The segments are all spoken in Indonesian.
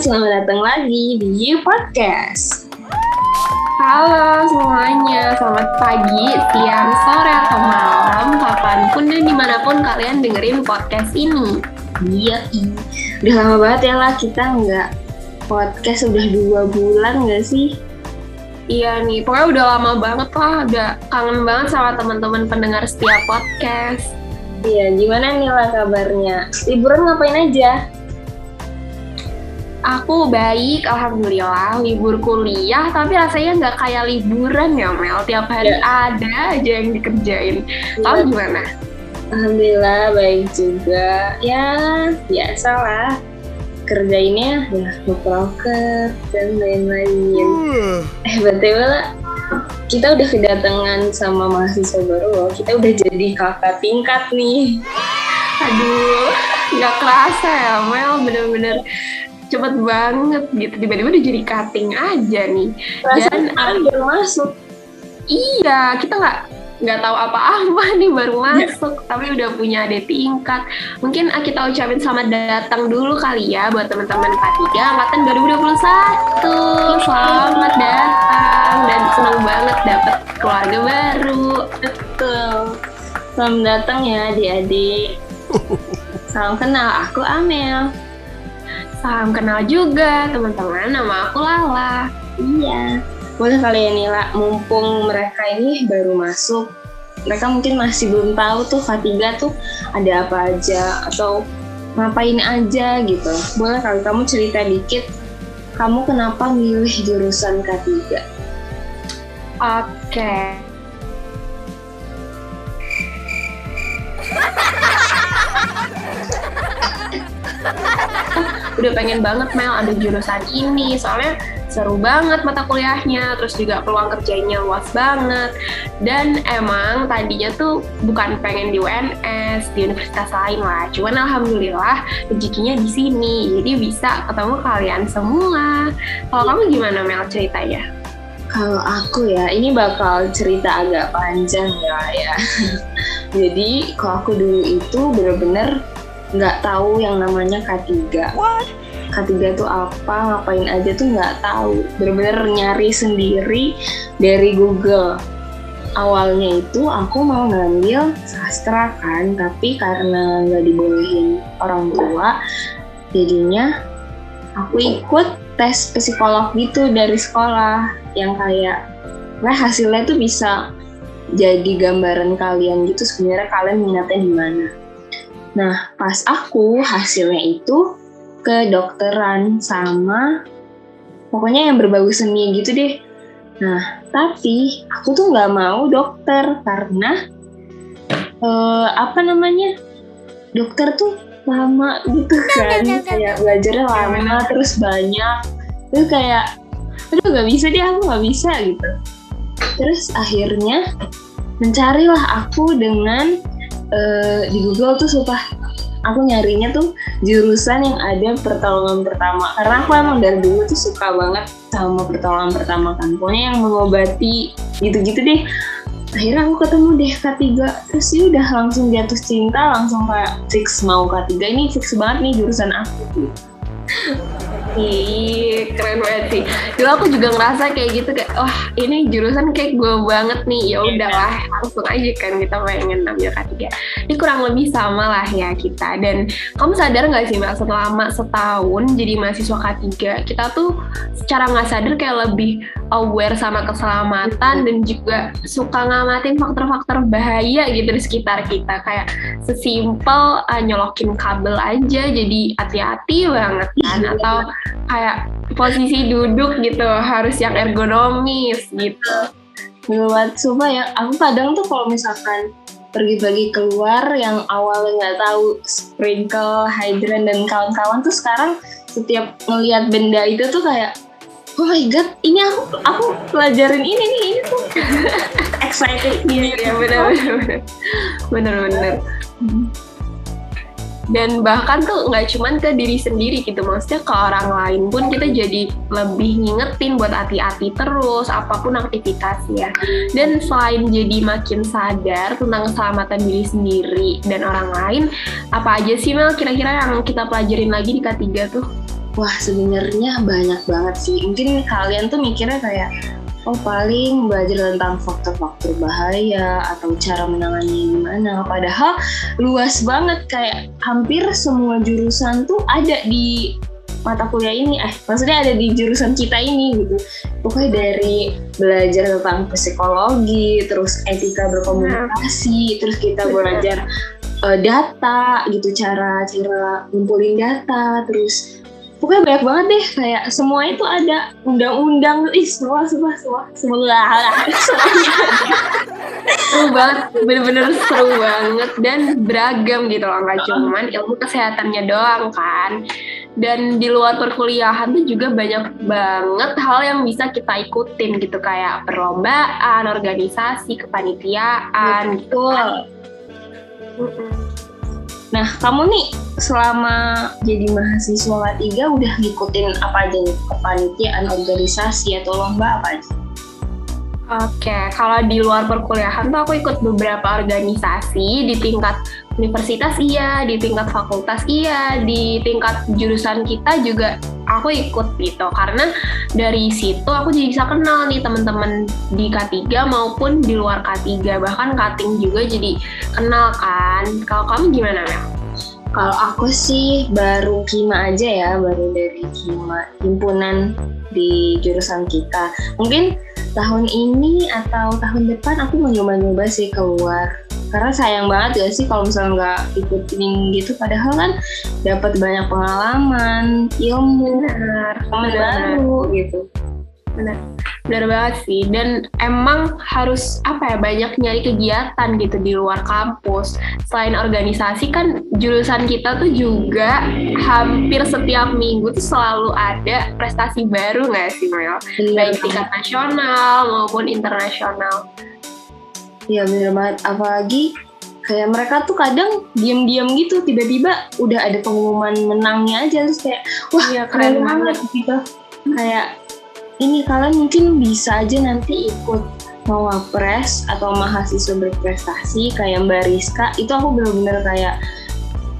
selamat datang lagi di You Podcast. Halo semuanya, selamat pagi, siang, sore, atau malam, kapan pun dan di mana pun kalian dengerin podcast ini. Iya, iya. Udah lama banget ya lah kita nggak podcast udah dua bulan nggak sih? Iya nih, pokoknya udah lama banget lah, udah kangen banget sama teman-teman pendengar setiap podcast. Iya, gimana nih lah kabarnya? Liburan ngapain aja? Aku baik, alhamdulillah. Libur kuliah, tapi rasanya nggak kayak liburan ya Mel. Tiap hari Ya. ada aja yang dikerjain. Kamu gimana? Alhamdulillah baik juga. Ya, biasa lah. Kerjainnya ya ngeproker dan lain-lain. Eh, betul lah. Kita udah kedatangan sama mahasiswa baru loh. Kita udah jadi kakak tingkat nih. Aduh, nggak kerasa ya Mel, bener-bener cepet banget gitu. Tiba-tiba udah jadi cutting aja nih. Perasaan Dan- baru masuk. Iya, kita nggak nggak tahu apa-apa nih baru masuk, tapi udah punya adik tingkat. Mungkin ah, kita ucapin selamat datang dulu kali ya buat teman-teman K3 angkatan 2021. Selamat datang dan senang banget dapet keluarga baru. Betul. Selamat datang ya adik-adik. Salam kenal, aku Amel. Salam kenal juga teman-teman, nama aku Lala. Iya. Boleh kali ya Nila, mumpung mereka ini baru masuk, mereka mungkin masih belum tahu tuh K3 tuh ada apa aja atau ngapain aja gitu. Boleh kali kamu cerita dikit, kamu kenapa milih jurusan K3? Oke. Udah pengen banget Mel ada jurusan ini. Soalnya seru banget mata kuliahnya terus juga peluang kerjanya luas banget. Dan emang tadinya tuh bukan pengen di UNS di universitas lain lah. Cuman alhamdulillah rezekinya di sini. Jadi bisa ketemu kalian semua. Kalau kamu gimana Mel ceritanya? Kalau aku ya, ini bakal cerita agak panjang ya ya. Jadi kalau aku dulu itu bener-bener nggak tahu yang namanya K3. K3 itu apa, ngapain aja tuh nggak tahu. Bener-bener nyari sendiri dari Google. Awalnya itu aku mau ngambil sastra kan, tapi karena nggak dibolehin orang tua, jadinya aku ikut tes psikolog gitu dari sekolah yang kayak nah hasilnya tuh bisa jadi gambaran kalian gitu sebenarnya kalian minatnya di mana. Nah, pas aku hasilnya itu kedokteran sama pokoknya yang berbau seni gitu deh. Nah, tapi aku tuh nggak mau dokter karena eh, apa namanya dokter tuh lama gitu kan. kayak belajarnya lama terus banyak. Terus kayak aduh nggak bisa deh aku nggak bisa gitu. Terus akhirnya mencarilah aku dengan eh, di Google tuh sumpah aku nyarinya tuh jurusan yang ada pertolongan pertama. Karena aku emang dari dulu tuh suka banget sama pertolongan pertama kan. Pokoknya yang mengobati gitu-gitu deh. Akhirnya aku ketemu deh K3 terus ya udah langsung jatuh cinta langsung kayak fix mau K3 ini fix banget nih jurusan aku Ih, keren banget sih. Dulu aku juga ngerasa kayak gitu kayak, wah ini jurusan kayak gue banget nih. Ya udahlah, langsung aja kan kita pengen ambil K3. Ini kurang lebih sama lah ya kita. Dan kamu sadar nggak sih Mbak, selama setahun jadi mahasiswa K3, kita tuh secara nggak sadar kayak lebih aware sama keselamatan dan juga suka ngamatin faktor-faktor bahaya gitu di sekitar kita. Kayak sesimpel uh, nyolokin kabel aja jadi hati-hati banget kan. Atau kayak posisi duduk gitu harus yang ergonomis gitu. Buat sumpah ya, aku kadang tuh kalau misalkan pergi-pergi keluar yang awalnya nggak tahu sprinkle, hydrant dan kawan-kawan tuh sekarang setiap ngelihat benda itu tuh kayak oh my god ini aku aku pelajarin ini nih ini tuh. Excited. Gini Iya benar benar benar benar. Dan bahkan tuh nggak cuman ke diri sendiri gitu, maksudnya ke orang lain pun kita jadi lebih ngingetin buat hati-hati terus apa pun aktivitasnya. Dan selain jadi makin sadar tentang keselamatan diri sendiri dan orang lain, apa aja sih Mel kira-kira yang kita pelajarin lagi di K3 tuh? wah sebenarnya banyak banget sih. Mungkin kalian tuh mikirnya kayak oh paling belajar tentang faktor-faktor bahaya atau cara menangani gimana. Padahal luas banget kayak hampir semua jurusan tuh ada di mata kuliah ini. Eh maksudnya ada di jurusan kita ini gitu. Pokoknya dari belajar tentang psikologi terus etika berkomunikasi terus kita belajar uh, data gitu cara cara ngumpulin data terus pokoknya banyak banget deh kayak semua itu ada undang-undang. Ih semua semua semua. Semua. Seru banget bener-bener seru banget dan beragam gitu loh nggak cuman ilmu kesehatannya doang kan. Dan di luar perkuliahan tuh juga banyak banget hal yang bisa kita ikutin gitu kayak perlombaan, organisasi, kepanitiaan gitu kan. Nah, kamu nih selama jadi mahasiswa tiga udah ngikutin apa aja nih kepanitiaan, organisasi atau lomba apa aja? Oke, kalau di luar perkuliahan tuh aku ikut beberapa organisasi di tingkat universitas iya, di tingkat fakultas iya, di tingkat jurusan kita juga aku ikut gitu. Karena dari situ aku jadi bisa kenal nih teman-teman di K3 maupun di luar K3, bahkan Kating juga jadi kenal kan. Kalau kamu gimana, Mel? Kalau aku sih baru Kima aja ya, baru dari Kima, himpunan di jurusan kita. Mungkin tahun ini atau tahun depan aku mau nyoba-nyoba sih keluar. Karena sayang banget ya sih kalau misalnya nggak ikutin gitu. Padahal kan dapat banyak pengalaman ilmu teman baru gitu. Benar benar banget sih. Dan emang harus apa ya banyak nyari kegiatan gitu di luar kampus. Selain organisasi kan jurusan kita tuh juga hampir setiap minggu tuh selalu ada prestasi baru nggak sih Mel baik tingkat nasional maupun internasional. Iya benar banget. Apalagi kayak mereka tuh kadang diam-diam gitu tiba-tiba udah ada pengumuman menangnya aja terus kayak wah ya, keren, keren banget gitu. Kayak ini kalian mungkin bisa aja nanti ikut mawapres atau mahasiswa berprestasi kayak Mbak Rizka. Itu aku bener-bener kayak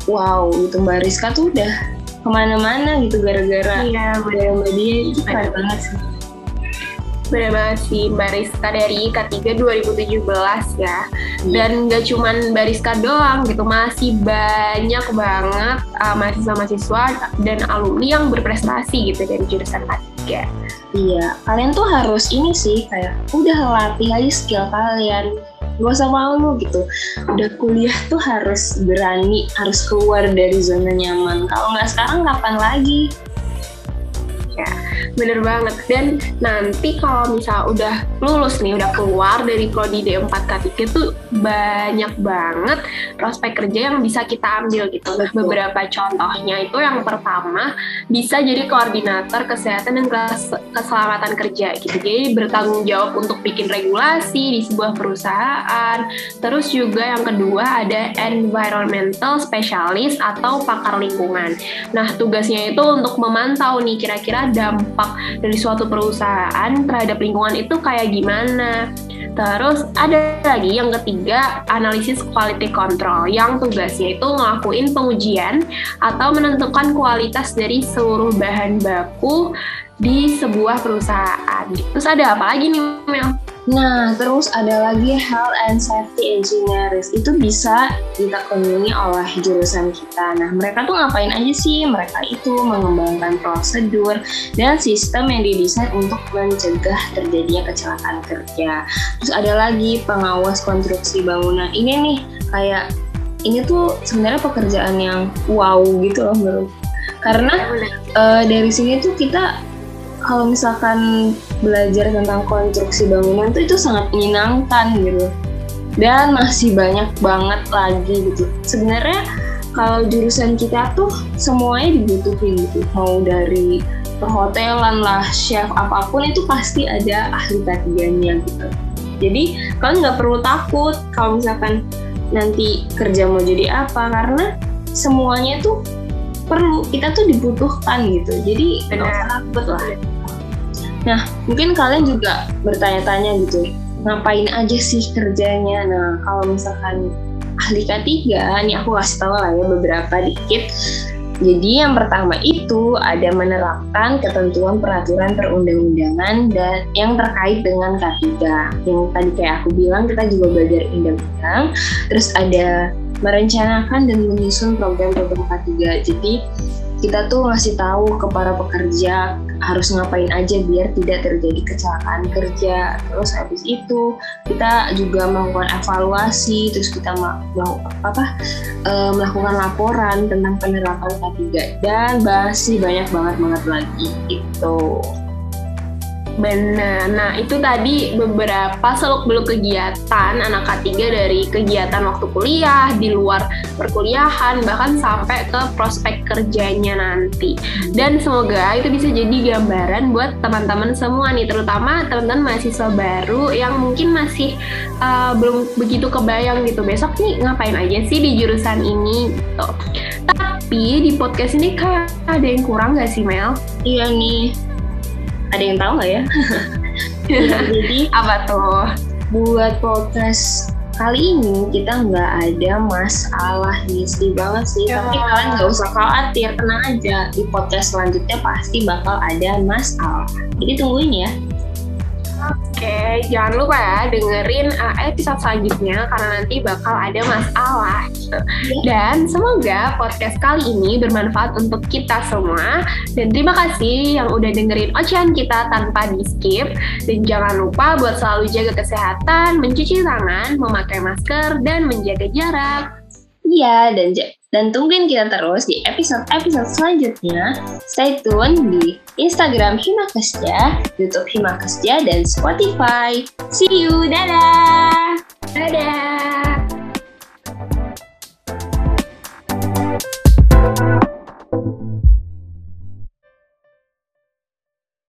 wow gitu. Mbak Rizka tuh udah ke mana-mana gitu gara-gara iya, Mbak dia. Itu keren banget sih. Bener banget sih Mbak Rizka dari K3 2017 ya. Hmm. Dan gak cuman Mbak Rizka doang gitu Masih banyak banget uh, mahasiswa-mahasiswa dan alumni yang berprestasi gitu dari jurusan K3 Iya, kalian tuh harus ini sih kayak udah latih aja skill kalian. Gak usah malu gitu. Udah kuliah tuh harus berani harus keluar dari zona nyaman. Kalau nggak sekarang kapan lagi bener banget. Dan nanti kalau misal udah lulus nih udah keluar dari prodi D4 K3 tuh banyak banget prospek kerja yang bisa kita ambil gitu. Beberapa contohnya itu yang pertama bisa jadi koordinator kesehatan dan keselamatan kerja gitu. Jadi bertanggung jawab untuk bikin regulasi di sebuah perusahaan. Terus juga yang kedua ada environmental specialist atau pakar lingkungan. Nah tugasnya itu untuk memantau nih kira-kira dampak dampak dari suatu perusahaan terhadap lingkungan itu kayak gimana. Terus ada lagi yang ketiga, analisis quality control yang tugasnya itu ngelakuin pengujian atau menentukan kualitas dari seluruh bahan baku di sebuah perusahaan. Terus ada apa lagi nih Mel? Nah, terus ada lagi Health and Safety Engineers. Itu bisa kita kunjungi oleh jurusan kita. Nah, mereka tuh ngapain aja sih? Mereka itu mengembangkan prosedur dan sistem yang didesain untuk mencegah terjadinya kecelakaan kerja. Terus ada lagi pengawas konstruksi bangunan. Ini nih kayak ini tuh sebenarnya pekerjaan yang wow gitu loh menurut karena uh, dari sini tuh kita kalau misalkan belajar tentang konstruksi bangunan tuh itu sangat menyenangkan gitu. Dan masih banyak banget lagi gitu. Sebenarnya kalau jurusan kita tuh semuanya dibutuhin gitu. Mau dari perhotelan lah chef apa pun itu pasti ada ahli kategorinya gitu. Jadi kalian nggak perlu takut kalau misalkan nanti kerja mau jadi apa karena semuanya tuh perlu kita tuh dibutuhkan gitu. Jadi nggak usah takut lah. Nah mungkin kalian juga bertanya-tanya gitu ngapain aja sih kerjanya? Nah kalau misalkan ahli K3 nih aku kasih tahu lah ya beberapa dikit. Jadi yang pertama itu ada menerapkan ketentuan peraturan perundang-undangan dan yang terkait dengan K3. Yang tadi kayak aku bilang kita juga belajar undang-undang. Terus ada merencanakan dan menyusun program-program K3. Jadi kita tuh ngasih tahu ke para pekerja harus ngapain aja biar tidak terjadi kecelakaan kerja. Terus habis itu kita juga melakukan evaluasi, terus kita melakukan apa e, melakukan laporan tentang penerapan K3 dan masih banyak banget banget lagi itu. Benar. Nah, itu tadi beberapa seluk-beluk kegiatan anak K3 dari kegiatan waktu kuliah, di luar perkuliahan, bahkan sampai ke prospek kerjanya nanti. Dan semoga itu bisa jadi gambaran buat teman-teman semua nih, terutama teman-teman mahasiswa baru yang mungkin masih uh, belum begitu kebayang gitu. Besok nih ngapain aja sih di jurusan ini gitu. Tapi di podcast ini kayak ada yang kurang gak sih Mel? Iya nih, ada yang tahu nggak ya? Jadi apa tuh? Buat podcast kali ini kita nggak ada masalah nih sedih banget sih ya. tapi kalian nggak usah khawatir tenang aja di podcast selanjutnya pasti bakal ada masalah jadi tungguin ya Oke, jangan lupa ya dengerin uh, episode selanjutnya karena nanti bakal ada masalah. Gitu. Dan semoga podcast kali ini bermanfaat untuk kita semua. Dan terima kasih yang udah dengerin ocehan kita tanpa di skip. Dan jangan lupa buat selalu jaga kesehatan, mencuci tangan, memakai masker, dan menjaga jarak. Iya, dan dan tungguin kita terus di episode-episode selanjutnya. Stay tune di Instagram Himakesja, YouTube Himakesja, dan Spotify. See you, dadah! Dadah!